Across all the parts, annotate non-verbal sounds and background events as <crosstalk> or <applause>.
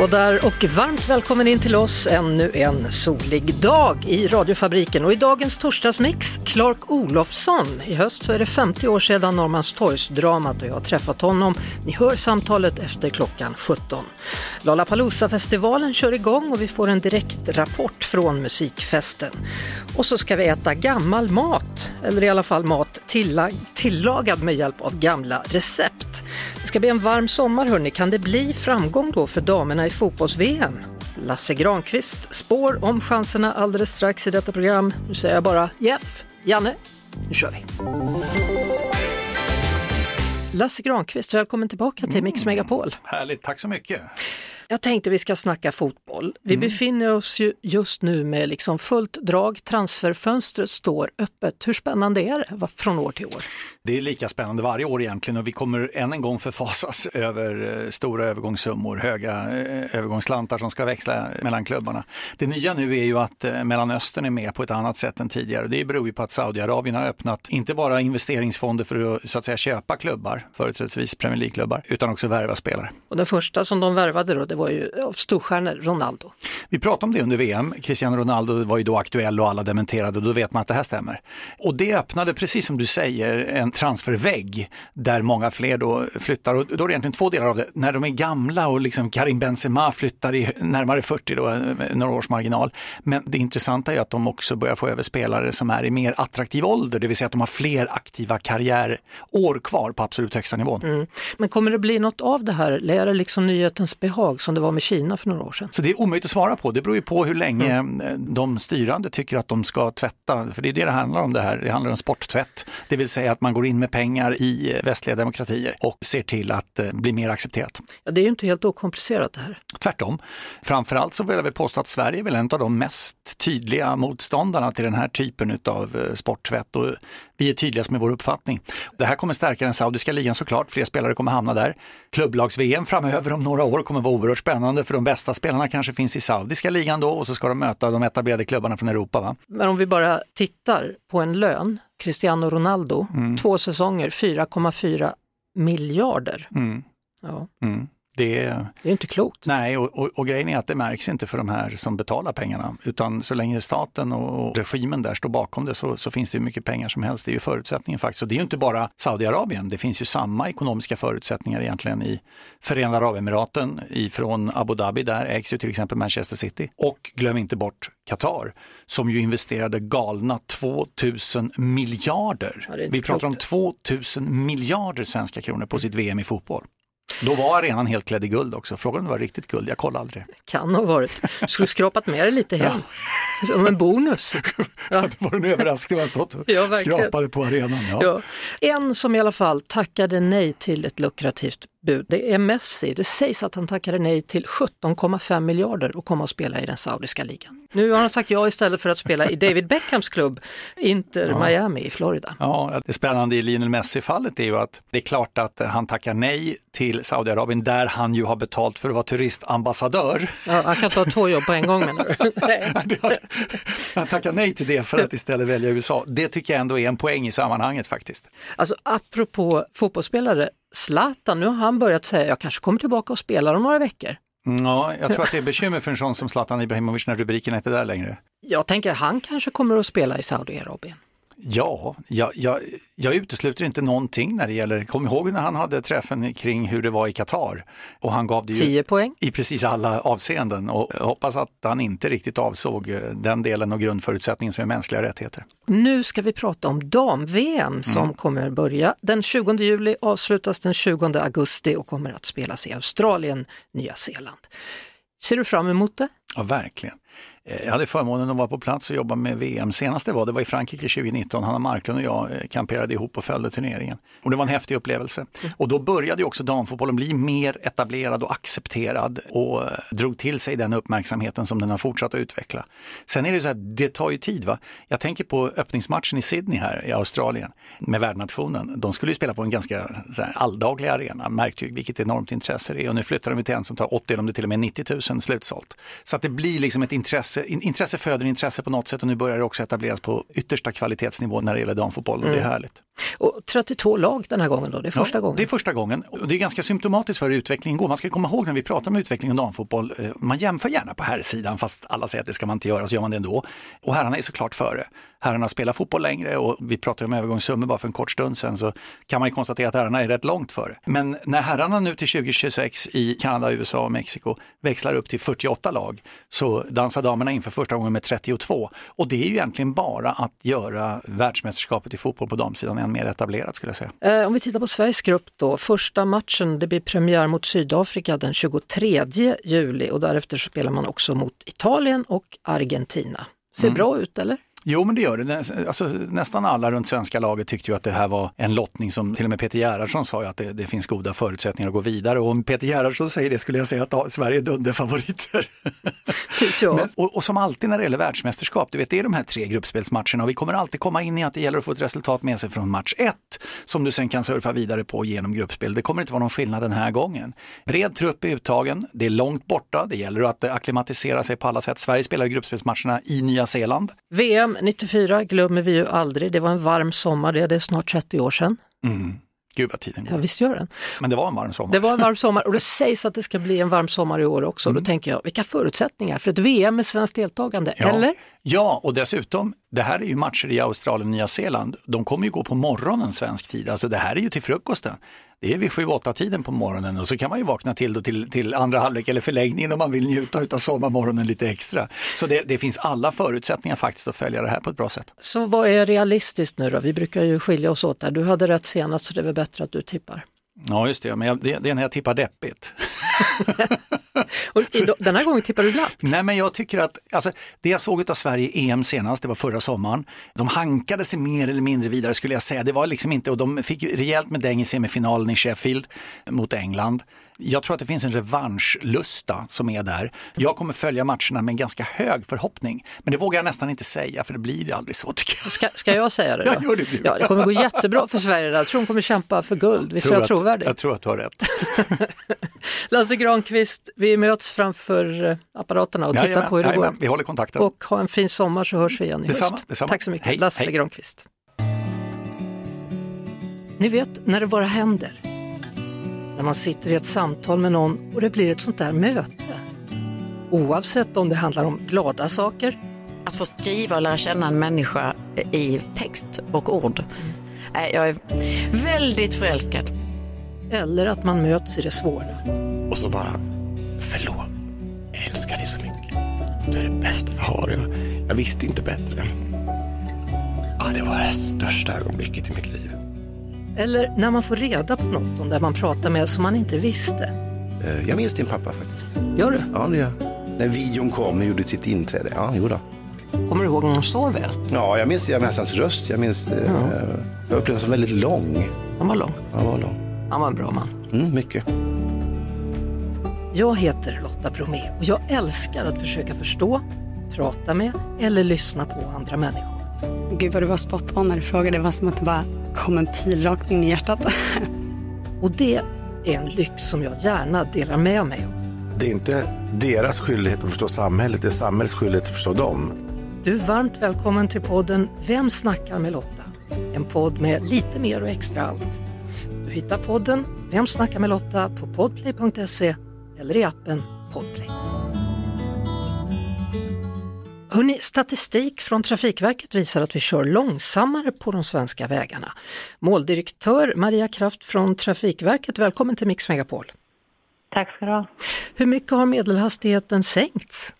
Hallå där och varmt välkommen in till oss ännu en solig dag i radiofabriken och i dagens torsdagsmix Clark Olofsson. I höst så är det 50 år sedan Norrmalmstorgsdramat och jag har träffat honom. Ni hör samtalet efter klockan 17. Lollapalooza-festivalen kör igång och vi får en direktrapport från musikfesten. Och så ska vi äta gammal mat, eller i alla fall mat tillag tillagad med hjälp av gamla recept. Ska bli en varm sommar hörni, kan det bli framgång då för damerna i fotbolls-VM? Lasse Granqvist spår om chanserna alldeles strax i detta program. Nu säger jag bara Jeff, Janne, nu kör vi! Lasse Granqvist, välkommen tillbaka till Mix Megapol. Härligt, tack så mycket. Jag tänkte vi ska snacka fotboll. Vi Mm. befinner oss ju just nu med liksom fullt drag, transferfönstret står öppet. Hur spännande är det från år till år? Det är lika spännande varje år egentligen och vi kommer än en gång förfasas <laughs> över eh, stora övergångssummor, höga eh, övergångsslantar som ska växla mellan klubbarna. Det nya nu är ju att eh, Mellanöstern är med på ett annat sätt än tidigare. Det beror ju på att Saudiarabien har öppnat inte bara investeringsfonder för att så att säga köpa klubbar, företrädesvis Premier League-klubbar, utan också värva spelare. Och den första som de värvade då, det var ju av storstjärnor, Ronaldo. Vi pratade om det under VM. Cristiano Ronaldo var ju då aktuell och alla dementerade och då vet man att det här stämmer. Och det öppnade, precis som du säger, en transfervägg där många fler då flyttar. Och då är det egentligen två delar av det. När de är gamla och liksom Karim Benzema flyttar i närmare 40 då, eh, några års marginal. Men det intressanta är att de också börjar få över spelare som är i mer attraktiv ålder, det vill säga att de har fler aktiva karriärår kvar på absolut högsta nivån. Mm. Men kommer det bli något av det här? Eller är det liksom nyhetens behag som det var med Kina för några år sedan? Så det är omöjligt att svara på. Det beror ju på hur länge eh, de styrande tycker att de ska tvätta. För det är det det handlar om det här. Det handlar om sporttvätt. Det vill säga att man går in med pengar i eh, västliga demokratier och ser till att eh, bli mer accepterat. Ja, det är ju inte helt okomplicerat det här. Tvärtom. Framförallt så vill jag väl påstå att Sverige är väl en av de mest tydliga motståndarna till den här typen av sporttvätt och vi är tydligast med vår uppfattning. Det här kommer stärka den saudiska ligan såklart, fler spelare kommer hamna där. Klubblags-VM framöver om några år kommer vara oerhört spännande för de bästa spelarna kanske finns i saudiska ligan då och så ska de möta de etablerade klubbarna från Europa. Va? Men om vi bara tittar på en lön, Cristiano Ronaldo, två säsonger, 4,4 miljarder. Mm, Ja, mm. Det är, det är inte klokt. nej, och, och, och grejen är att det märks inte för de här som betalar pengarna, utan så länge staten och, regimen där står bakom det så, så finns det hur mycket pengar som helst. Det är ju förutsättningen faktiskt. Och det är ju inte bara Saudiarabien, det finns ju samma ekonomiska förutsättningar egentligen i Förenade Arabemiraten, ifrån Abu Dhabi, där ägs ju till exempel Manchester City. Och glöm inte bort Qatar, som ju investerade galna 2000 miljarder. Ja, Vi pratar om klokt. 2000 miljarder svenska kronor på sitt VM i fotboll. Då var arenan helt klädd i guld också. Frågan om det var riktigt guld, jag kollade aldrig. Kan ha varit. Skulle skrapat med det lite hem. Som en bonus. <laughs> Ja. Det var en överraskning att ha stått och Ja, skrapade på arenan. Ja. Ja. En som i alla fall tackade nej till ett lukrativt bud, det är Messi. Det sägs att han tackade nej till 17,5 miljarder och komma och spela i den saudiska ligan. Nu har han sagt ja istället för att spela i David Beckhams klubb, Inter Miami i Florida. Ja, det spännande i Lionel Messi-fallet är ju att det är klart att han tackar nej till Saudiarabien där han ju har betalt för att vara turistambassadör. Ja, han kan inte ha två jobb på en gång menar <laughs> du? Han tackar nej till det för att istället välja USA. Det tycker jag ändå är en poäng i sammanhanget faktiskt. Alltså apropå fotbollsspelare, Zlatan, nu har han börjat säga jag kanske kommer tillbaka och spelar om några veckor. Ja, jag tror att det är bekymmer för en sån som Zlatan Ibrahimovic när rubrikerna inte är där längre. Jag tänker han kanske kommer att spela i Saudiarabien. Ja, jag, jag, jag utesluter inte någonting när det gäller, kom ihåg när han hade träffen kring hur det var i Qatar och han gav det ju 10 poäng. i precis alla avseenden och hoppas att han inte riktigt avsåg eh, den delen och grundförutsättningen som är mänskliga rättigheter. Nu ska vi prata om dam-VM som kommer börja den 20 juli, avslutas den 20 augusti och kommer att spelas i Australien, Nya Zeeland. Ser du fram emot det? Ja, verkligen. Eh, jag hade förmånen att vara på plats och jobba med VM. Senast det var, det var i Frankrike 2019. Hanna Marklund och jag eh, kamperade ihop och följde turneringen. Och det var en häftig upplevelse. Och då började ju också damfotbollen bli mer etablerad och accepterad och eh, drog till sig den uppmärksamheten som den har fortsatt att utveckla. Sen är det så att det tar ju tid. Va? Jag tänker på öppningsmatchen i Sydney här i Australien med värdnationen. De skulle ju spela på en ganska här, alldaglig arena, märkte ju vilket enormt intresse det är och nu flyttar de till en som tar 80 eller om det till och med 90 000 slutsålt. Så att det blir liksom ett intresse, intresse föder intresse på något sätt och nu börjar det också etableras på yttersta kvalitetsnivå när det gäller damfotboll och mm. det är mm. härligt. Och 32 lag den här gången då, det är första ja, gången? det är första gången och det är ganska symptomatiskt för hur utvecklingen går. Man ska komma ihåg när vi pratar om utveckling av damfotboll, eh, man jämför gärna på här sidan fast alla säger att det ska man inte göra, så gör man det ändå. Och herrarna är såklart före. Herrarna spelar fotboll längre och vi pratade om övergångssummor bara för en kort stund sedan så kan man ju konstatera att herrarna är rätt långt före. Men när herrarna nu till 2026 i Kanada, USA och Mexiko växlar upp till 48 lag så dansar damerna in för första gången med 32. Och det är ju egentligen bara att göra världsmästerskapet i fotboll på damsidan än mer etablerat skulle jag säga. Eh, om vi tittar på Sveriges grupp då, första matchen, det blir premiär mot Sydafrika den 23 juli och därefter spelar man också mot Italien och Argentina. Ser mm. bra ut eller? Jo, men det gör det. Alltså, nästan alla runt svenska laget tyckte ju att det här var en lottning som till och med Peter Gerhardsson sa ju att det, det, finns goda förutsättningar att gå vidare. Och om Peter Gerhardsson säger det skulle jag säga att Sverige är dunderfavoriter. <laughs> ja. men, och, och, som alltid när det gäller världsmästerskap, du vet det är de här tre gruppspelsmatcherna och vi kommer alltid komma in i att det gäller att få ett resultat med sig från match ett som du sen kan surfa vidare på genom gruppspel. Det kommer inte vara någon skillnad den här gången. Bred trupp är uttagen, det är långt borta, det gäller att akklimatisera sig på alla sätt. Sverige spelar gruppspelsmatcherna i Nya Zeeland. VM VM 94 glömmer vi ju aldrig. Det var en varm sommar, det är snart 30 år sedan. Mm. Gud vad tiden går. Ja, visst gör den. Men det var en varm sommar. Det var en varm sommar och det sägs att det ska bli en varm sommar i år också. Mm. Då tänker jag, vilka förutsättningar för ett VM med svenskt deltagande, ja. eller? Ja, och dessutom, det här är ju matcher i Australien och Nya Zeeland. De kommer ju gå på morgonen svensk tid, alltså det här är ju till frukosten. Det är vid 7-8 tiden på morgonen och så kan man ju vakna till då till, till andra halvlek eller förlängningen om man vill njuta av sommarmorgonen lite extra. Så det, det, finns alla förutsättningar faktiskt att följa det här på ett bra sätt. Så vad är realistiskt nu då? Vi brukar ju skilja oss åt där. Du hade rätt senast så det är väl bättre att du tippar. Ja just det, men jag, det, det är när jag tippar deppigt. <laughs> <laughs> och den här gången tippar du glatt? Nej men jag tycker att, alltså, det jag såg av Sverige i EM senast, det var förra sommaren, de hankade sig mer eller mindre vidare skulle jag säga. Det var liksom inte, och de fick rejält med däng i semifinalen i Sheffield mot England. Jag tror att det finns en revanschlusta som är där. Jag kommer följa matcherna med en ganska hög förhoppning. Men det vågar jag nästan inte säga för det blir aldrig så tycker jag. Ska, ska jag säga det då? <laughs> Ja, gör det, ja, det kommer gå jättebra för Sverige. Jag tror de kommer kämpa för guld. Visst är jag trovärdig? Jag tror att du har rätt. <laughs> Lasse Granqvist, vi möts framför eh, apparaterna och tittar på hur det går. Vi håller kontakten. Och ha en fin sommar så hörs vi igen i detsamma, höst. Detsamma. Tack så mycket. Hej, Lasse hej. Granqvist. Ni vet när det bara händer när man sitter i ett samtal med någon och det blir ett sånt där möte. Oavsett om det handlar om glada saker. Att få skriva och lära känna en människa i text och ord. Jag är väldigt förälskad. Eller att man möts i det svåra. Och så bara, förlåt, jag älskar dig så mycket. Du är det bästa jag har. Jag, jag visste inte bättre. Ja, det var det största ögonblicket i mitt liv. Eller när man får reda på något om det man pratar med som man inte visste. Eh, jag minns din pappa faktiskt. Gör du? Ja, det gör När videon kom och gjorde sitt inträde. Ja, jo då. Kommer du ihåg när han står väl? Ja, jag minns, jag minns hans röst. Jag minns, eh, ja. jag upplevde honom som väldigt lång. Han var lång? Han var lång. Han var en bra man. Mm, mycket. Jag heter Lotta Bromé och jag älskar att försöka förstå, prata med eller lyssna på andra människor. Gud vad du var spot on när du frågade. Det var som att det bara kom en pil rakt in i hjärtat. <laughs> Och det är en lyx som jag gärna delar med mig av. Det är inte deras skyldighet att förstå samhället, det är samhällets skyldighet att förstå dem. Du är varmt välkommen till podden Vem snackar med Lotta? En podd med lite mer och extra allt. Du hittar podden Vem snackar med Lotta på podplay.se eller i appen Podplay. Hörrni, statistik från Trafikverket visar att vi kör långsammare på de svenska vägarna. Måldirektör Maria Kraft från Trafikverket, välkommen till Mix Megapol. Tack ska du ha. Hur mycket har medelhastigheten sänkts?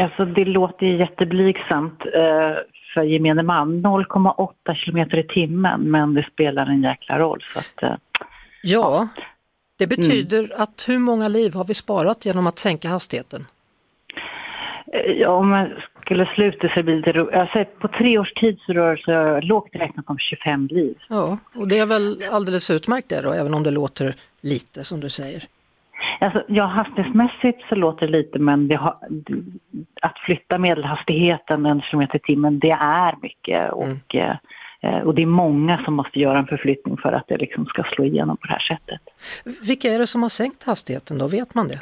Alltså, det låter jätteblygsamt eh, för gemene man, 0,8 kilometer i timmen, men det spelar en jäkla roll. Så att, eh, ja, det betyder mm. att hur många liv har vi sparat genom att sänka hastigheten? Eh, Ja, om man skulle sluta så blir det ro- alltså, På tre års tid så rör det sig lågt räknat om 25 liv. Ja, och det är väl alldeles utmärkt det då, även om det låter lite som du säger. Alltså, ja, hastighetsmässigt så låter det lite men det har, att flytta medelhastigheten en kilometer i timmen det är mycket och, eh, och det är många som måste göra en förflyttning för att det liksom ska slå igenom på det här sättet. Vilka är det som har sänkt hastigheten då, vet man det?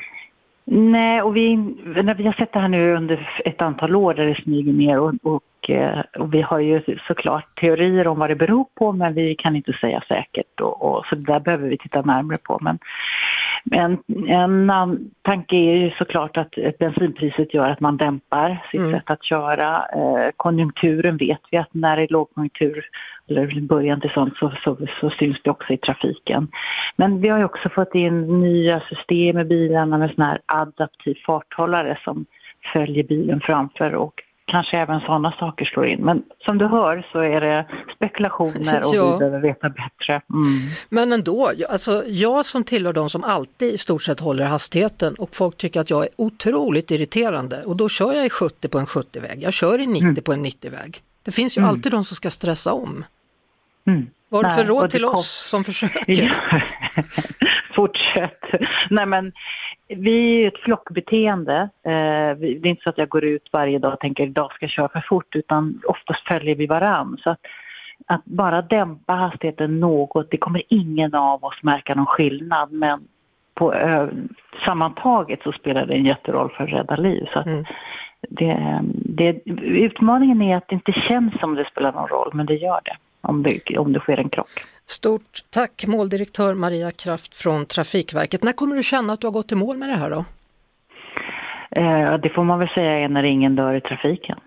Nej, och vi, när vi har sett det här nu under ett antal år där det smyger ner och, och, eh, och vi har ju såklart teorier om vad det beror på men vi kan inte säga säkert och, och så det där behöver vi titta närmare på. Men, men en annan tanke är ju såklart att bensinpriset gör att man dämpar sitt Mm. sätt att köra. Eh, konjunkturen vet vi att när det är lågkonjunktur eller början till sånt så, så, så syns det också i trafiken. Men vi har ju också fått in nya system i bilarna med sån här adaptiv farthållare som följer bilen framför och kanske även sådana saker slår in. Men som du hör så är det spekulationer och <laughs> Ja. vi behöver veta bättre. Mm. Men ändå, alltså jag som tillhör de som alltid i stort sett håller hastigheten och folk tycker att jag är otroligt irriterande och då kör jag i 70 på en 70-väg, jag kör i 90 på en 90-väg. Det finns ju alltid de som ska stressa om. Mm. Vad har du för råd till oss som försöker? <laughs> Fortsätt. <laughs> Nej men vi är ett flockbeteende. Eh, det är inte så att jag går ut varje dag och tänker idag ska jag köra för fort utan oftast följer vi varann. Så att, att bara dämpa hastigheten något, det kommer ingen av oss märka någon skillnad men på, ö, sammantaget så spelar det en jätteroll för att rädda liv. Så att Mm. det, det, utmaningen är att det inte känns som det spelar någon roll men det gör det om det, om det sker en krock. Stort tack måldirektör Maria Kraft från Trafikverket. När kommer du känna att du har gått i mål med det här då? Eh, det får man väl säga är när ingen dör i trafiken.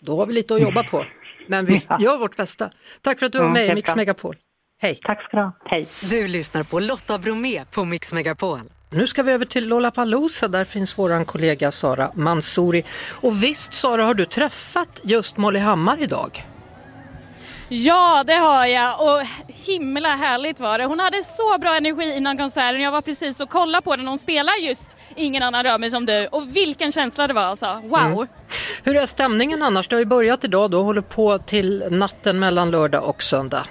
Då har vi lite att jobba på, men vi <laughs> Ja. gör vårt bästa. Tack för att du var Mm, med i Mix. Megapol. Hej! Tack ska du ha. Hej. Du lyssnar på Lotta Bromé på Mix Megapol. Nu ska vi över till Lollapalooza, där finns våran kollega Sara Mansouri. Och visst Sara, har du träffat just Molly Hammar idag? Ja, det har jag och himla härligt var det. Hon hade så bra energi innan konserten. Jag var precis och kollade på den. Hon spelar just Ingen annan rör mig som du och vilken känsla det var alltså. Wow! Mm. Hur är stämningen annars? Det har ju börjat idag då, håller på till natten mellan lördag och söndag.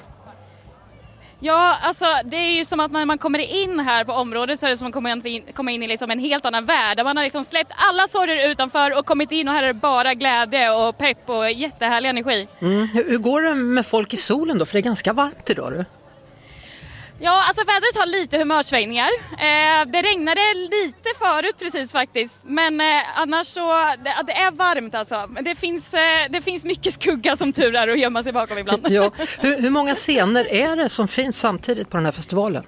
Ja, alltså det är ju som att när man kommer in här på området så är det som att komma in, komma in i liksom en helt annan värld. Där man har liksom släppt alla sorger utanför och kommit in och här är det bara glädje och pepp och jättehärlig energi. Mm. Hur, hur går det med folk i solen då? För det är ganska varmt idag. Du. Ja, alltså vädret har lite humörsvängningar. Eh, det regnade lite förut precis faktiskt. Men eh, annars så, det, det är varmt alltså. Men det finns, eh, det finns mycket skugga som tur är att gömma sig bakom ibland. Ja. <laughs> Hur, hur många scener är det som finns samtidigt på den här festivalen?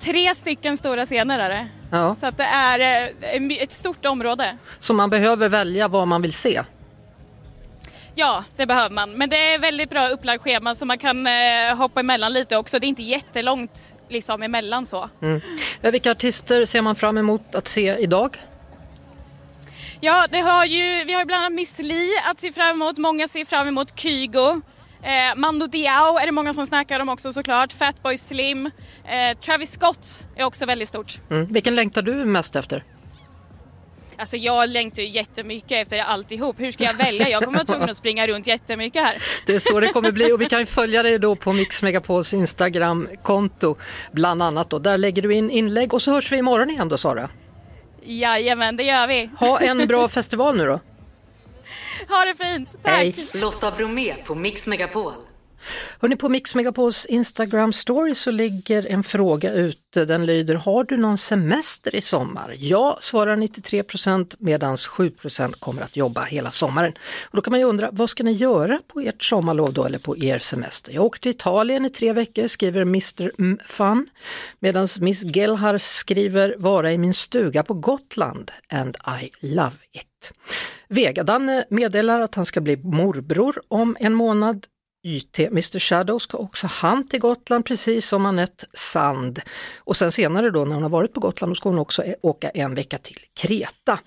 Tre stycken stora scener är det. Ja. Så att det är eh, ett stort område. Så man behöver välja vad man vill se. Ja, det behöver man. Men det är väldigt bra upplagt schema så man kan eh, hoppa emellan lite också. Det är inte jättelångt liksom emellan så. Eh, Vilka artister ser man fram emot att se idag? Ja, det har ju, vi har ju bland annat Miss Li att se fram emot. Många ser fram emot Kygo. Eh, Mando Diao är det många som snackar om också såklart. Fatboy Slim. Eh, Travis Scott är också väldigt stort. Mm. Vilken längtar du mest efter? Alltså jag längtar ju jättemycket efter alltihop. Hur ska jag välja? Jag kommer vara tvungen att springa runt jättemycket här. <laughs> Det är så det kommer bli och vi kan ju följa dig då på Mix Megapols Instagramkonto bland annat. Då. Där lägger du in inlägg och så hörs vi imorgon igen då Sara. Jajamän, det gör vi. Ha en bra <laughs> festival nu då. Ha det fint. Tack! Hej. Lotta Bromé på Mix Megapol. Hörrni, på Mix Megapols Instagram story så ligger en fråga ute. Den lyder, har du någon semester i sommar? Ja, svarar 93 procent medan 7 procent kommer att jobba hela sommaren. Och då kan man ju undra, vad ska ni göra på ert sommarlov då eller på er semester? Jag åker till Italien i tre veckor, skriver Mr M Fun, medan Miss Gelhar skriver, vara i min stuga på Gotland and I love it. Vega-Danne meddelar att han ska bli morbror om en månad. YT Mr Shadow ska också han till Gotland precis som Anette Sand. Och sen senare då när hon har varit på Gotland då ska hon också åka en vecka till Kreta.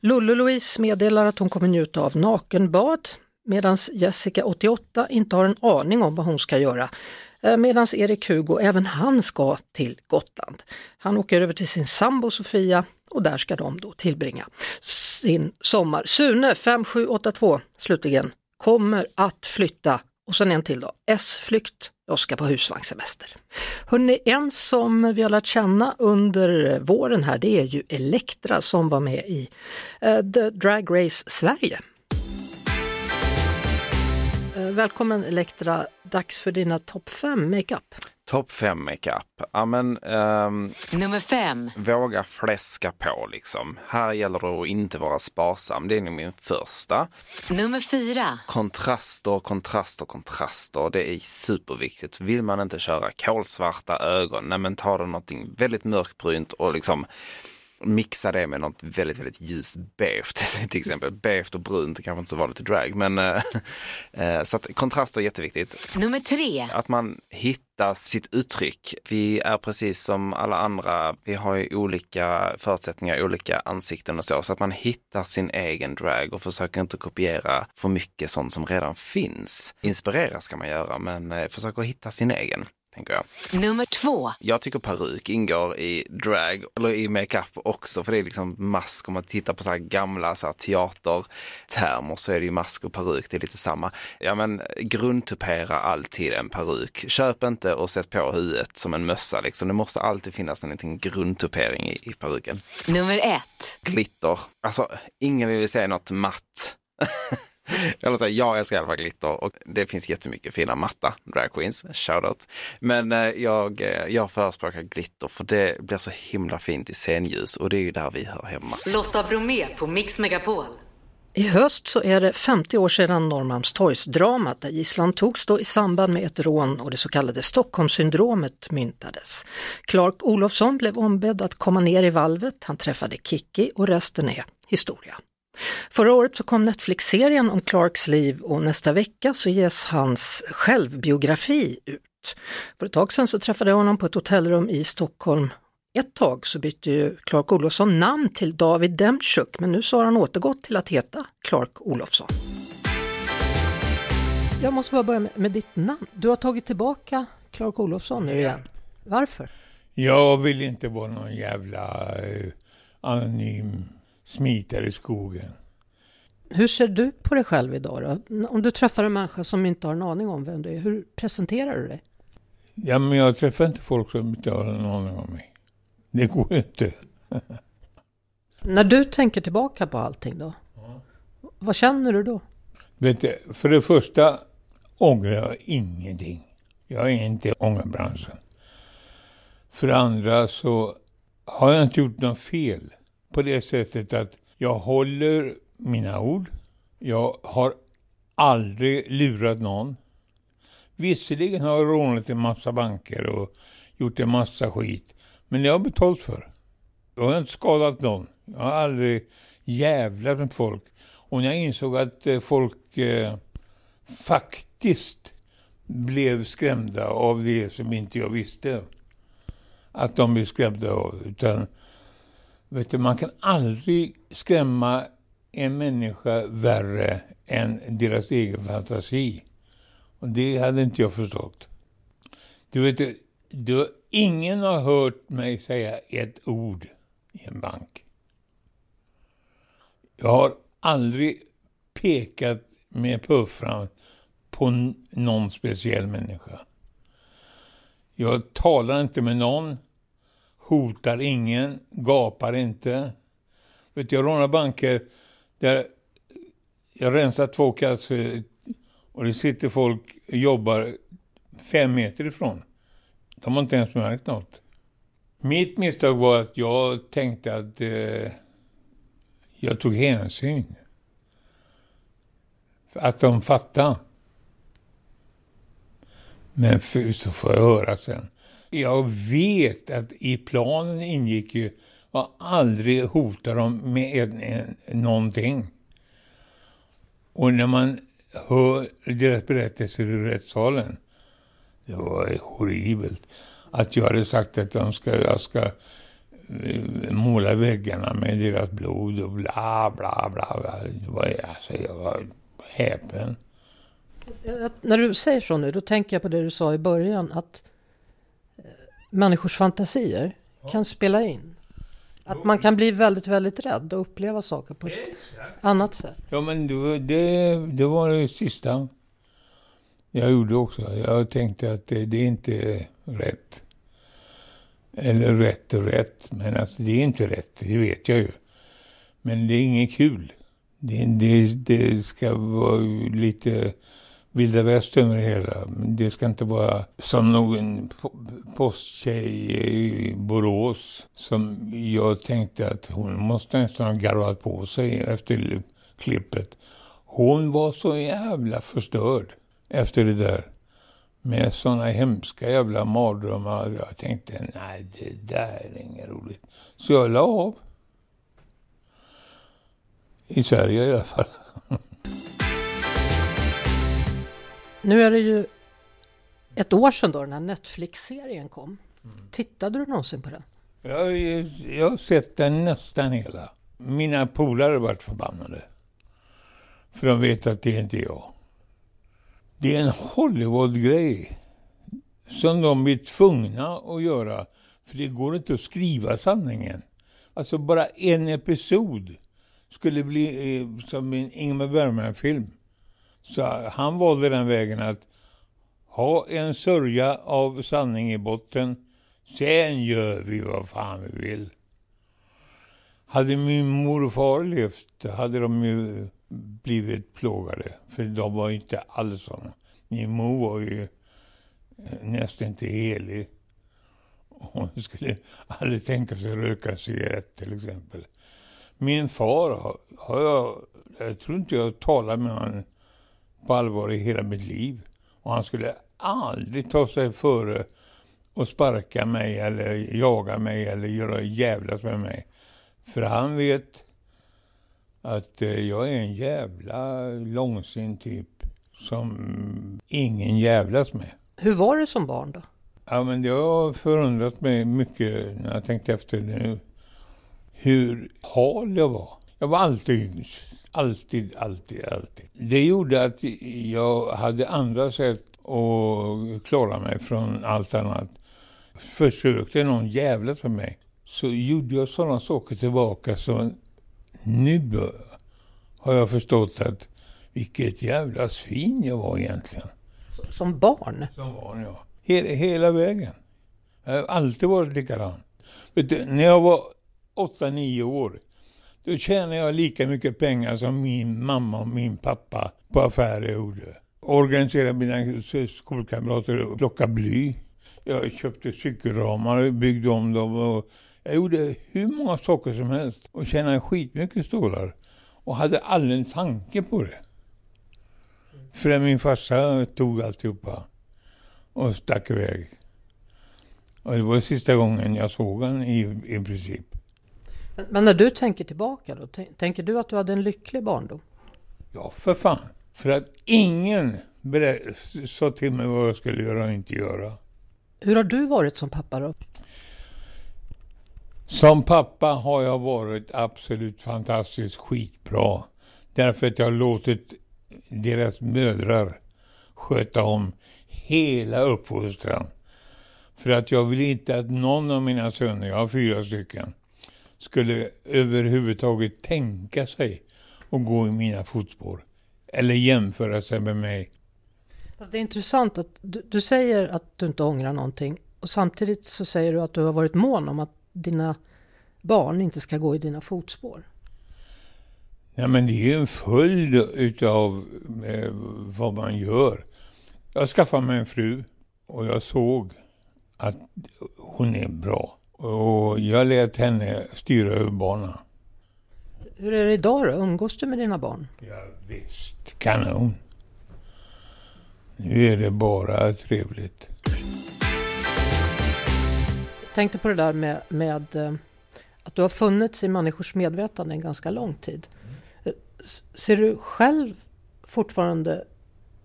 Lullo-Louise meddelar att hon kommer njuta av nakenbad medan Jessica 88 inte har en aning om vad hon ska göra eh, Medan Erik Hugo, även han ska till Gotland. Han åker över till sin sambo Sofia och där ska de då tillbringa sin sommar. Sune 5782 slutligen kommer att flytta och sen en till då, S-flykt, jag ska på husvagnssemester. Hörrni, en som vi har lärt känna under våren här det är ju Elektra som var med i eh, The Drag Race Sverige. Eh, Välkommen Elektra, dags för dina topp 5 makeup. Topp 5 makeup. Ja men ehm, Nummer fem. våga fläska på liksom. Här gäller det att inte vara sparsam. Det är nog min första. Nummer fyra. Kontraster, kontraster, kontraster. Det är superviktigt. Vill man inte köra kolsvarta ögon, nej men ta då någonting väldigt mörkbrunt och liksom mixa det med något väldigt, väldigt ljust beige <laughs> till exempel. Beige och brunt det kanske inte så vanligt i drag, men eh, <laughs> så att kontraster är jätteviktigt. Nummer tre. Att man hittar sitt uttryck. Vi är precis som alla andra, vi har ju olika förutsättningar, olika ansikten och så, så att man hittar sin egen drag och försöker inte kopiera för mycket sånt som redan finns. Inspirera ska man göra, men eh, försök att hitta sin egen. Tänker jag. Nummer två. jag tycker peruk ingår i drag, eller i makeup också, för det är liksom mask. Om man tittar på så här gamla så här teatertermer så är det ju mask och peruk, det är lite samma. Ja men grundtupera alltid en peruk. Köp inte och sätt på huvudet som en mössa liksom. Det måste alltid finnas en liten grundtupering i, i peruken. Nummer ett. Glitter, alltså ingen vill säga något matt. <laughs> Eller så, här, jag älskar i alla fall glitter och det finns jättemycket fina matta dragqueens, shoutout. Men eh, jag, eh, jag förespråkar glitter för det blir så himla fint i scenljus och det är ju där vi hör hemma. Lotta Bromé på Mix Megapol. I höst så är det 50 år sedan Norrmalmstorgsdramat där gisslan togs då i samband med ett rån och det så kallade Stockholmssyndromet myntades. Clark Olofsson blev ombedd att komma ner i valvet, han träffade Kiki och resten är historia. Förra året så kom Netflix-serien om Clarks liv och nästa vecka så ges hans självbiografi ut. För ett tag sedan så träffade jag honom på ett hotellrum i Stockholm. Ett tag så bytte ju Clark Olofsson namn till David Demtjuk men nu så har han återgått till att heta Clark Olofsson. Jag måste bara börja med, med ditt namn. Du har tagit tillbaka Clark Olofsson nu igen. Varför? Jag vill inte vara någon jävla eh, anonym smitare i skogen. Hur ser du på dig själv idag då? Om du träffar en människa som inte har en aning om vem du är, hur presenterar du dig? Ja, men jag träffar inte folk som inte har en aning om mig. Det går inte. <laughs> När du tänker tillbaka på allting då, vad känner du då? Vet du, för det första ångrar jag ingenting. Jag är inte i ångerbranschen. För det andra så har jag inte gjort något fel. På det sättet att jag håller mina ord. Jag har aldrig lurat någon. Visserligen har jag rånat en massa banker och gjort en massa skit. Men det har jag betalt för. Jag har inte skadat någon. Jag har aldrig jävlat med folk. Och när jag insåg att eh, folk eh, faktiskt blev skrämda av det som inte jag visste att de blev skrämda av. Utan vet du, man kan aldrig skrämma en människa värre än deras egen fantasi. Och det hade inte jag förstått. Du vet, du, ingen har hört mig säga ett ord i en bank. Jag har aldrig pekat med puffran på någon speciell människa. Jag talar inte med någon, hotar ingen, gapar inte. Vet jag rånar banker där jag rensar två kassor och det sitter folk och jobbar fem meter ifrån. De har inte ens märkt något. Mitt misstag var att jag tänkte att eh, jag tog hänsyn. Att de fattade. Men för, så får jag höra sen. Jag vet att i planen ingick ju att aldrig hota dem med en, en, någonting. Och när man hör deras berättelser i rättssalen, det var horribelt. Att jag hade sagt att de ska, jag ska eh, måla väggarna med deras blod och bla bla bla. bla. Det var, alltså, jag var häpen. När du säger så nu, då tänker jag på det du sa i början att människors fantasier kan spela in. Att man kan bli väldigt, väldigt rädd och uppleva saker på ett annat sätt. Ja, men det, det, det var det sista jag gjorde också. Jag tänkte att det, det är inte rätt. Eller rätt och rätt, men alltså det är inte rätt, det vet jag ju. Men det är inget kul. Det, det, det ska vara lite vilda västern och det hela. Det ska inte vara som någon posttjej i Borås som jag tänkte att hon måste nästan ha garvat på sig efter klippet. Hon var så jävla förstörd efter det där. Med sådana hemska jävla mardrömmar. Jag tänkte, nej det där är inget roligt. Så jag la av. I Sverige i alla fall. <laughs> Nu är det ju ett år sedan då den här Netflix-serien kom. Mm. Tittade du någonsin på den? Jag, jag har sett den nästan hela. Mina polare har varit förbannade. För de vet att det är inte jag. Det är en Hollywood-grej. Som de blir tvungna att göra. För det går inte att skriva sanningen. Alltså bara en episod skulle bli eh, som en Ingmar Bergman-film. Så han valde den vägen att ha en sörja av sanning i botten. Sen gör vi vad fan vi vill. Hade min mor och far levt hade de ju blivit plågade. För de var inte alls sådana. Min mor var ju eh, nästan inte helig. Hon skulle aldrig tänka sig att röka cigarett till exempel. Min far har, jag, jag tror inte jag talat med honom på allvar i hela mitt liv. Och han skulle aldrig ta sig före och sparka mig eller jaga mig eller göra jävlas med mig. För han vet att eh, jag är en jävla långsint typ som ingen jävlas med. Hur var det som barn då? Ja men det har förundrat mig mycket när jag tänkte efter nu. Hur hal jag var. Jag var alltid yngst. Alltid, alltid, alltid. Det gjorde att jag hade andra sätt att klara mig från allt annat. Försökte någon jävlas med mig så gjorde jag sådana saker tillbaka så nu har jag förstått att vilket jävla svin jag var egentligen. Som barn? Som barn, ja. Hela, hela vägen. Jag har alltid varit likadan. Du, när jag var 8-9 år då tjänade jag lika mycket pengar som min mamma och min pappa på affärer gjorde. Organiserade mina skolkamrater och plocka bly. Jag köpte cykelramar och byggde om dem. Och jag gjorde hur många saker som helst och tjänade skitmycket stålar. Och hade aldrig en tanke på det. Förrän min farsa tog alltihopa och stack iväg. Och det var sista gången jag såg honom i, i princip. Men när du tänker tillbaka då, tänker du att du hade en lycklig barndom? Ja, för fan. För att ingen sa till mig vad jag skulle göra och inte göra. Hur har du varit som pappa då? Som pappa har jag varit absolut fantastiskt skitbra. Därför att jag har låtit deras mödrar sköta om hela uppfostran. För att jag vill inte att någon av mina söner, jag har fyra stycken, skulle överhuvudtaget tänka sig att gå i mina fotspår. Eller jämföra sig med mig. Fast det är intressant att du, du, säger att du inte ångrar någonting. Och samtidigt så säger du att du har varit mån om att dina barn inte ska gå i dina fotspår. Ja, men det är ju en följd utav eh, vad man gör. Jag skaffade mig en fru och jag såg att hon är bra. Och jag lät henne styra över barnen. Hur är det idag då? Umgås du med dina barn? Ja, visst, kanon. Nu är det bara trevligt. Jag tänkte på det där med, med eh, att du har funnits i människors medvetande en ganska lång tid. Mm. Ser du själv fortfarande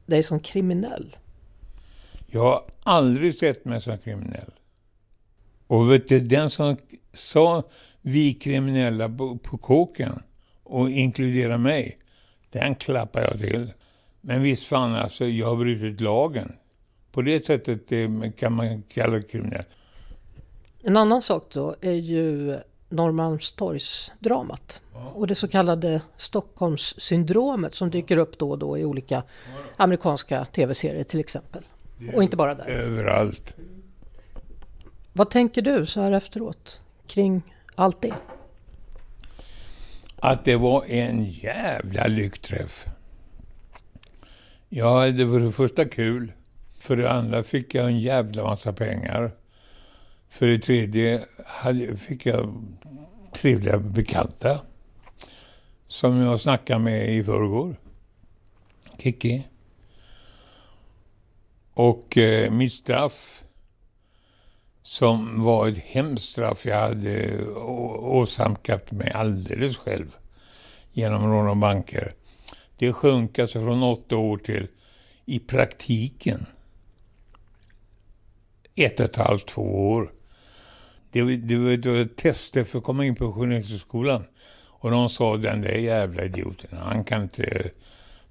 dig som kriminell? Jag har aldrig sett mig som kriminell. Och vet du, den som sa vi kriminella på, på kåken och inkluderar mig, den klappar jag till. Men visst fan alltså, jag har brutit lagen. På det sättet eh, kan man kalla det kriminellt. En annan sak då är ju Norrmalmstorgsdramat och det så kallade Stockholmssyndromet som dyker upp då och då i olika amerikanska tv-serier till exempel. Och inte bara där. Överallt. Vad tänker du så här efteråt kring allt det? Att det var en jävla lyckträff. Jag hade för det första kul. För det andra fick jag en jävla massa pengar. För det tredje fick jag trevliga bekanta. Som jag snackade med i förrgår. Kiki. Och eh, mitt straff, som var ett hemskt straff jag hade åsamkat mig alldeles själv genom rån och banker. Det sjönk alltså från åtta år till i praktiken ett och ett halvt, två år. Det, var- det det var ett tester för att komma in på Journalisthögskolan. Och de sa den där jävla idioten, han kan inte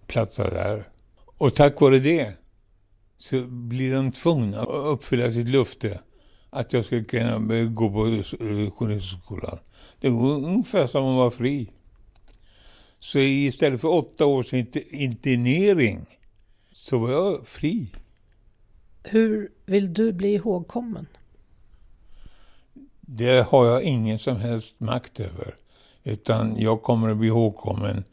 platsa där. Och tack vare det så blir de tvungna att uppfylla sitt löfte att jag skulle kunna gå på Journalisthögskolan. Det var ungefär som att vara fri. Så istället för åtta års int- internering så var jag fri. Hur vill du bli ihågkommen? Det har jag ingen som helst makt över. Utan jag kommer att bli ihågkommen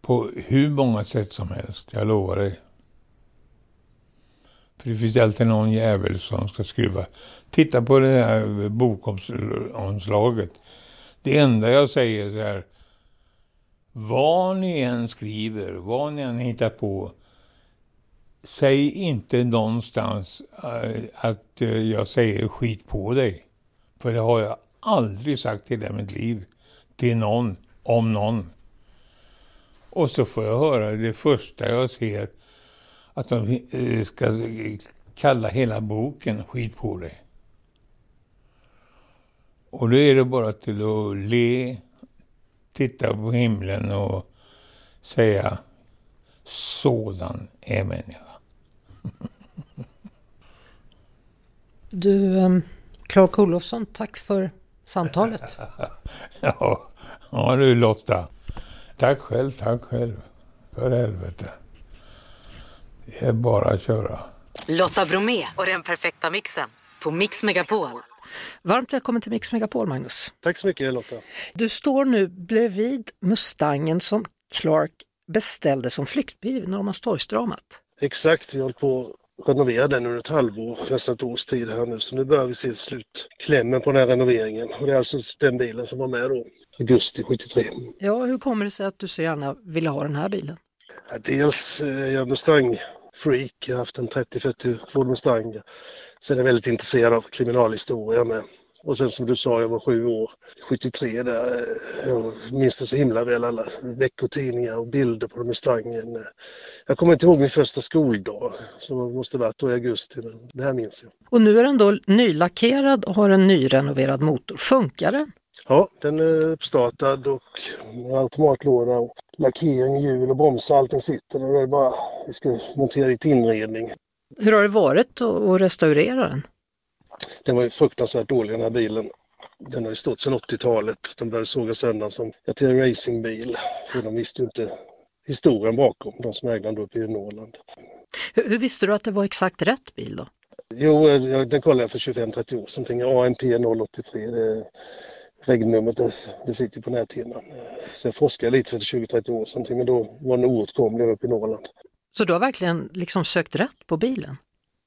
på hur många sätt som helst. Jag lovar dig. För det finns alltid någon jävel som ska skruva. Titta på det här bokomslaget. Det enda jag säger så här. Vad ni än skriver, vad ni än hittar på. Säg inte någonstans eh, att eh, jag säger skit på dig. För det har jag aldrig sagt i hela mitt liv. Till någon, om någon. Och så får jag höra det första jag ser. Att de eh, ska kalla hela boken skit på dig. Och då är det bara till att le, titta på himlen och säga sådan är människa. <laughs> Du, um, Clark Olofsson, tack för samtalet. <laughs> Ja, ja du Lotta. Tack själv, tack själv. För helvete. Det är bara att köra. Lotta Bromé och den perfekta mixen på Mix Megapol. Varmt välkommen till Mix Megapol, Magnus. Tack så mycket Lotta. Du står nu bredvid Mustangen som Clark beställde som flyktbil vid Norrmalmstorgsdramat. Exakt, vi håller på att renovera den under ett halvår, nästan ett års tid här nu. Så nu börjar vi se slutklämmen på den här renoveringen. Och det är alltså den bilen som var med då, augusti 73. Ja, hur kommer det sig att du så gärna ville ha den här bilen? Ja, dels eh, är jag Mustang-freak, jag har haft en 30-40 Ford Mustang. Sen är jag väldigt intresserad av kriminalhistoria med. Och sen som du sa, jag var sju år, 73 där. Eh, jag minns det så himla väl, alla veckotidningar och bilder på Mustangen. Eh, jag kommer inte ihåg min första skoldag, som måste varit då i augusti, men det här minns jag. Och nu är den då nylackerad och har en nyrenoverad motor. Funkar den? Ja, den är uppstartad och med automatlåda och lackering, hjul och bromsar, allting sitter. Nu är det bara, vi ska montera lite inredning. Hur har det varit att restaurera den? Den var ju fruktansvärt dålig den här bilen. Den har ju stått sedan 80-talet. De började såga sönder som en racingbil. För de visste ju inte historien bakom, de som ägde den uppe i Norrland. Hur, hur visste du att det var exakt rätt bil då? Jo, eh, den kollade jag för 25-30 år sedan. AMP 083. Det regnumret det, det sitter på näthinnan. Så jag forskade lite för 20-30 år sedan, men då var den oåtkomlig uppe i Norrland. Så du har verkligen liksom sökt rätt på bilen?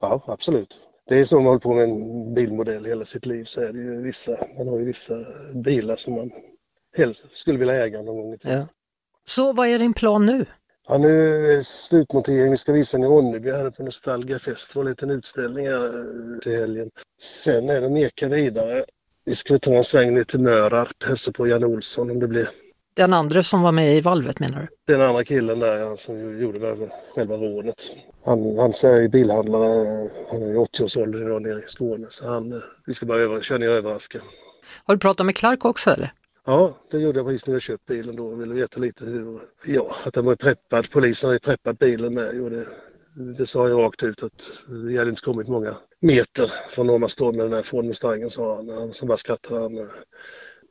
Ja, absolut. Det är så man håller på med en bilmodell hela sitt liv så är det ju vissa, man har ju vissa bilar som man helst skulle vilja äga någon gång i tiden. Ja. Så vad är din plan nu? Ja, nu är det slutmontering. Vi ska visa den i Ronneby här på Nostalgia Fest. Det var en liten utställning här eh, till helgen. Sen är det meka vidare. Vi ska ta en sväng ner till Mörarp, hälsa på Jan Olsson om det blir Den andra som var med i valvet menar du? den andra killen där ja, som gjorde själva rånet. Han, han är bilhandlare, han är i 80-årsåldern idag nere i Skåne så han, eh, vi ska bara över, köra ner och överraska. Har du pratat med Clark också eller? Ja, det gjorde jag precis när jag köpt bilen då och ville veta lite hur, ja, att den var preppad. Polisen hade preppat bilen med. Och det, det sa jag rakt ut att vi hade inte kommit många meter från Norrmalmstorg med den här Ford Mustangen sa han. som bara skrattade. Han, eh,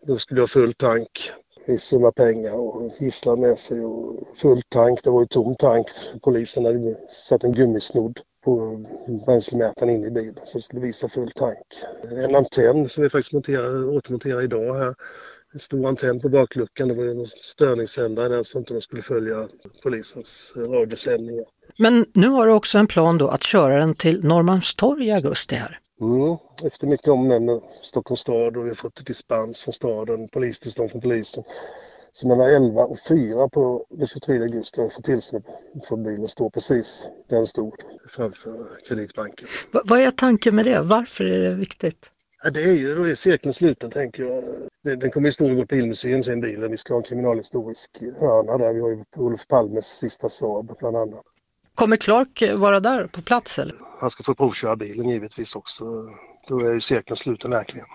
då skulle jag ha full tank, viss summa pengar och gisslan med sig och full tank. Det var ju tom tank. Polisen hade satt en gummisnodd på bränslemätaren inne i bilen så det skulle visa full tank. En antenn som vi faktiskt monterar, återmonterar idag här. En stor antenn på bakluckan. Det var ju en störningssändare där så att de skulle följa polisens radiosändningar. Men nu har du också en plan då att köra den till Norrmalmstorg i augusti här. Mm. Efter mycket om med Stockholms stad och vi har fått dispens från staden, polistillstånd från polisen. Så mellan 11 och 4 på den 23 augusti har jag fått tillstånd för bilen står precis där den stod framför Kreditbanken. V vad är tanken med det? Varför är det viktigt? Ja, det är ju, då är cirkeln sluten tänker jag. Den kommer ju stå i vårt bilmuseum sen bilen. Vi ska ha en kriminalhistorisk hörna där. Vi har ju Olof Palmes sista Saab bland annat. Kommer Clark vara där på plats eller? Han ska få provköra bilen givetvis också. Då är ju cirkeln sluten verkligen.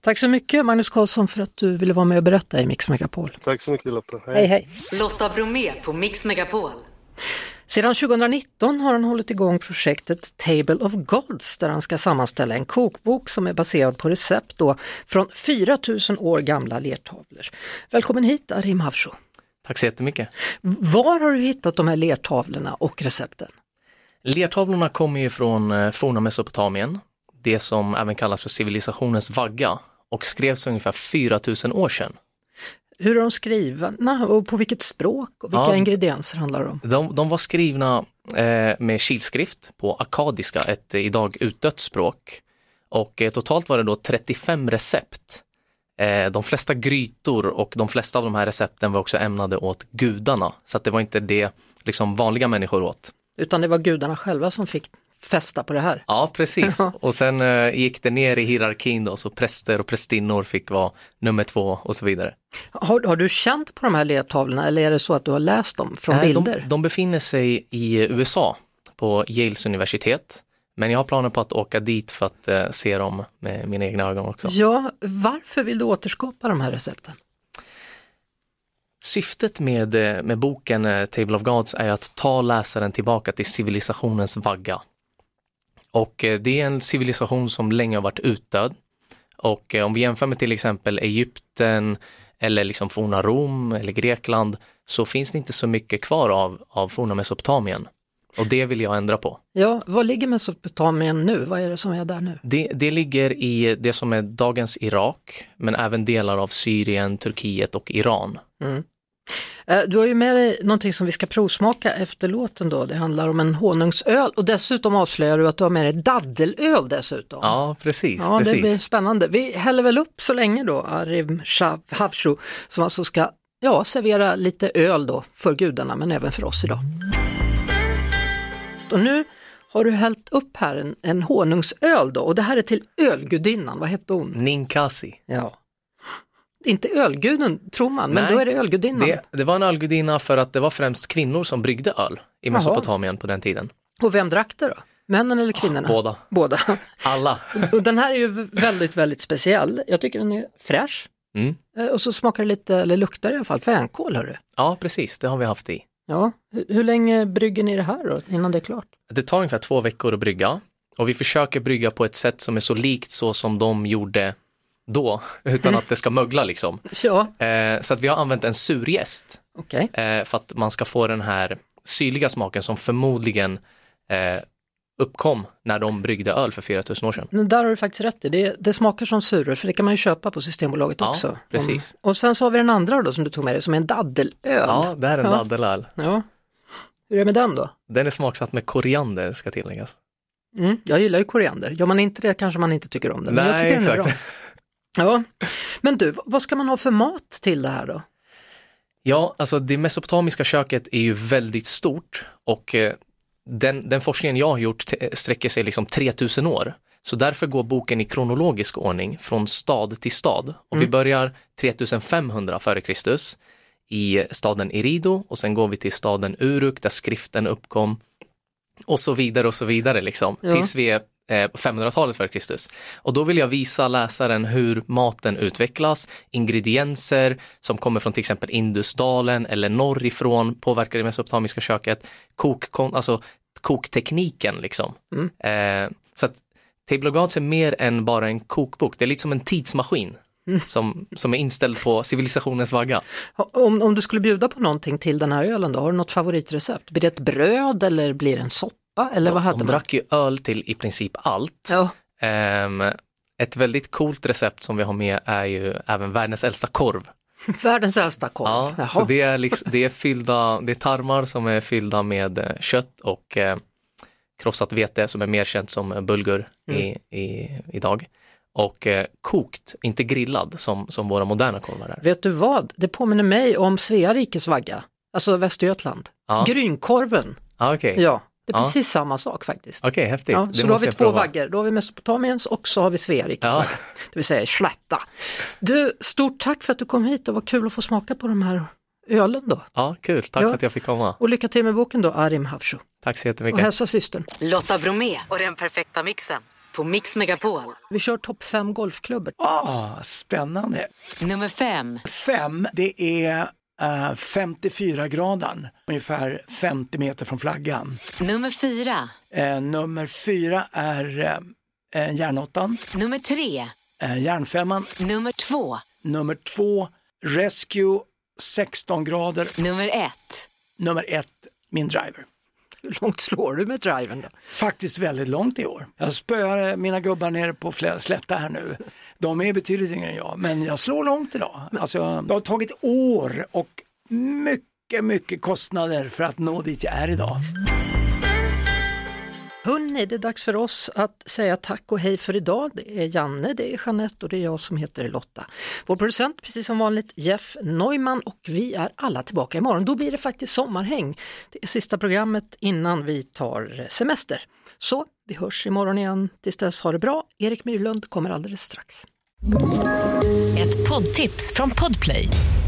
Tack så mycket Magnus Karlsson för att du ville vara med och berätta i Mix Megapol. Tack så mycket Lotta. Hej hej. hej. Lotta Bromé på Mix Megapol. Sedan 2019 har han hållit igång projektet Table of Gods där han ska sammanställa en kokbok som är baserad på recept då från 4000 år gamla lertavlor. Välkommen hit Arim Havsho. Tack så jättemycket. Var har du hittat de här lertavlorna och recepten? Lertavlorna kommer ju från forna Mesopotamien, det som även kallas för civilisationens vagga och skrevs ungefär 4000 år sedan. Hur är de skrivna och på vilket språk och vilka ja, ingredienser handlar det om? De, de var skrivna eh, med kilskrift på akadiska, ett idag utdött språk. Och eh, totalt var det då 35 recept. Eh, de flesta grytor och de flesta av de här recepten var också ämnade åt gudarna, så att det var inte det liksom vanliga människor åt. Utan det var gudarna själva som fick fästa på det här. Ja, precis. och sen eh, gick det ner i hierarkin då, så präster och prästinnor fick vara nummer två och så vidare. Har, har du känt på de här ledtavlorna eller är det så att du har läst dem från Nej, bilder? De, de befinner sig i USA på Yales universitet. Men jag har planer på att åka dit för att eh, se dem med mina egna ögon också. Ja, varför vill du återskapa de här recepten? Syftet med, eh, med boken eh, Table of Gods är att ta läsaren tillbaka till civilisationens vagga. Och eh, det är en civilisation som länge har varit utdöd. Och om vi jämför med till exempel Egypten eller liksom forna Rom eller Grekland så finns det inte så mycket kvar av, av forna Mesopotamien. Och det vill jag ändra på. Ja, var ligger Mesopotamien nu? Vad är det som är där nu? Det, det ligger i det som är dagens Irak, men även delar av Syrien, Turkiet och Iran. Mm. Eh, du har ju med dig någonting som vi ska provsmaka efter låten då. Det handlar om en honungsöl och dessutom avslöjar du att du har med dig daddelöl dessutom. Ja, precis. Ja, precis. det blir spännande. Vi häller väl upp så länge då, Arim Havshu, som alltså ska ja, servera lite öl då för gudarna men även för oss idag. Och nu har du hällt upp här en, en honungsöl då och det här är till ölgudinnan, vad hette hon? Ninkasi. Ja. Inte ölguden tror man, men Nej, då är det ölgudinnan. Det, det, var en ölgudinna för att det var främst kvinnor som bryggde öl i Mesopotamien på den tiden. Och vem drack det då? Männen eller kvinnorna? Båda. Båda. Alla. och den här är ju väldigt, väldigt speciell. Jag tycker den är fräsch. Mm. Eh, och så smakar det lite, eller luktar i alla fall, fänkål hörru. Ja, precis, det har vi haft i. Ja, hur, hur länge brygger ni det här då, innan det är klart? Det tar ungefär två veckor att brygga och vi försöker brygga på ett sätt som är så likt så som de gjorde då, <laughs> utan att det ska mögla liksom. <laughs> Ja. Eh, så att vi har använt en surjäst okay. eh, för att man ska få den här syrliga smaken som förmodligen eh, uppkom när de bryggde öl för 4000 år sedan. Men där har du faktiskt rätt i, det, det smakar som suröl för det kan man ju köpa på Systembolaget ja, också. precis. Om, och sen så har vi den andra då som du tog med dig som är en daddelöl. Ja, det är en ja. daddelöl. Ja. Hur är det med den då? Den är smaksatt med koriander ska tilläggas. Mm, jag gillar ju koriander, gör man inte det kanske man inte tycker om den. Men Nej, jag tycker exakt. Den är bra. Ja, men du, vad ska man ha för mat till det här då? Ja, alltså det mesopotamiska köket är ju väldigt stort och eh, den, den forskningen jag har gjort sträcker sig liksom 3000 år. Så därför går boken i kronologisk ordning från stad till stad. Och mm. vi börjar 3500 f.Kr. i staden Erido och sen går vi till staden Uruk där skriften uppkom och så vidare och så vidare liksom. Ja. Tills vi är på 500-talet före Kristus. Och då vill jag visa läsaren hur maten utvecklas, ingredienser som kommer från till exempel Indusdalen eller norrifrån påverkar det mesopotamiska köket, kokkon, alltså koktekniken liksom. Mm. Eh, så att Table of Gods är mer än bara en kokbok, det är lite som en tidsmaskin. Mm. Som, som är inställd på civilisationens vagga. Om, om du skulle bjuda på någonting till den här ölen då, har du något favoritrecept? Blir det ett bröd eller blir det en soppa? Eller vad hade De man? drack ju öl till i princip allt. Ja. Ehm, ett väldigt coolt recept som vi har med är ju även världens äldsta korv. <laughs> Världens äldsta korv. Ja, Jaha. så det är, liksom, det är fyllda, det är tarmar som är fyllda med eh, kött och eh, krossat vete som är mer känt som bulgur i, i, idag. Och eh, kokt, inte grillad som, som våra moderna korvar är. Vet du vad, det påminner mig om Svea rikes vagga, alltså Västergötland. Ja. Grynkorven, Ah, okej. ja, det är Ja. precis samma sak faktiskt. Okej, häftigt. Ja, så då har vi två prova. vaggor, då har vi Mesopotamiens och så har vi Svea rikes Ja. det vill säga slätta. Du, stort tack för att du kom hit, det var kul att få smaka på de här ölen då. Ja, kul. Tack Ja. för att jag fick komma. Och lycka till med boken då, Arim Havshu. Tack så Och jättemycket. hälsa systern. Lotta Bromé och den perfekta mixen på Mix Megapol. Vi kör topp fem golfklubbor. Ah, spännande. Nummer fem. Fem, det är uh, 54 graden, ungefär 50 meter från flaggan. Nummer fyra. Eh, nummer fyra är uh, järnåttan, Nummer tre. uh, järnfemman. Nummer två. Nummer två, Rescue 16 grader. Nummer ett. Nummer ett, min driver. Hur långt slår du med driven då? Faktiskt väldigt långt i år. Jag spöar mina gubbar nere på Slätta här nu. De är betydligt yngre än jag, men jag slår långt idag. Alltså, det har tagit år och mycket, mycket kostnader för att nå dit jag är idag. Hörni, det är dags för oss att säga tack och hej för idag. Det är Janne, det är Jeanette och det är jag som heter Lotta. Vår producent, precis som vanligt, Jeff Neumann och vi är alla tillbaka imorgon. Då blir det faktiskt sommarhäng. Det är sista programmet innan vi tar semester. Så vi hörs imorgon igen. Tills dess, ha det bra. Erik Myrlund kommer alldeles strax. Ett poddtips från Podplay.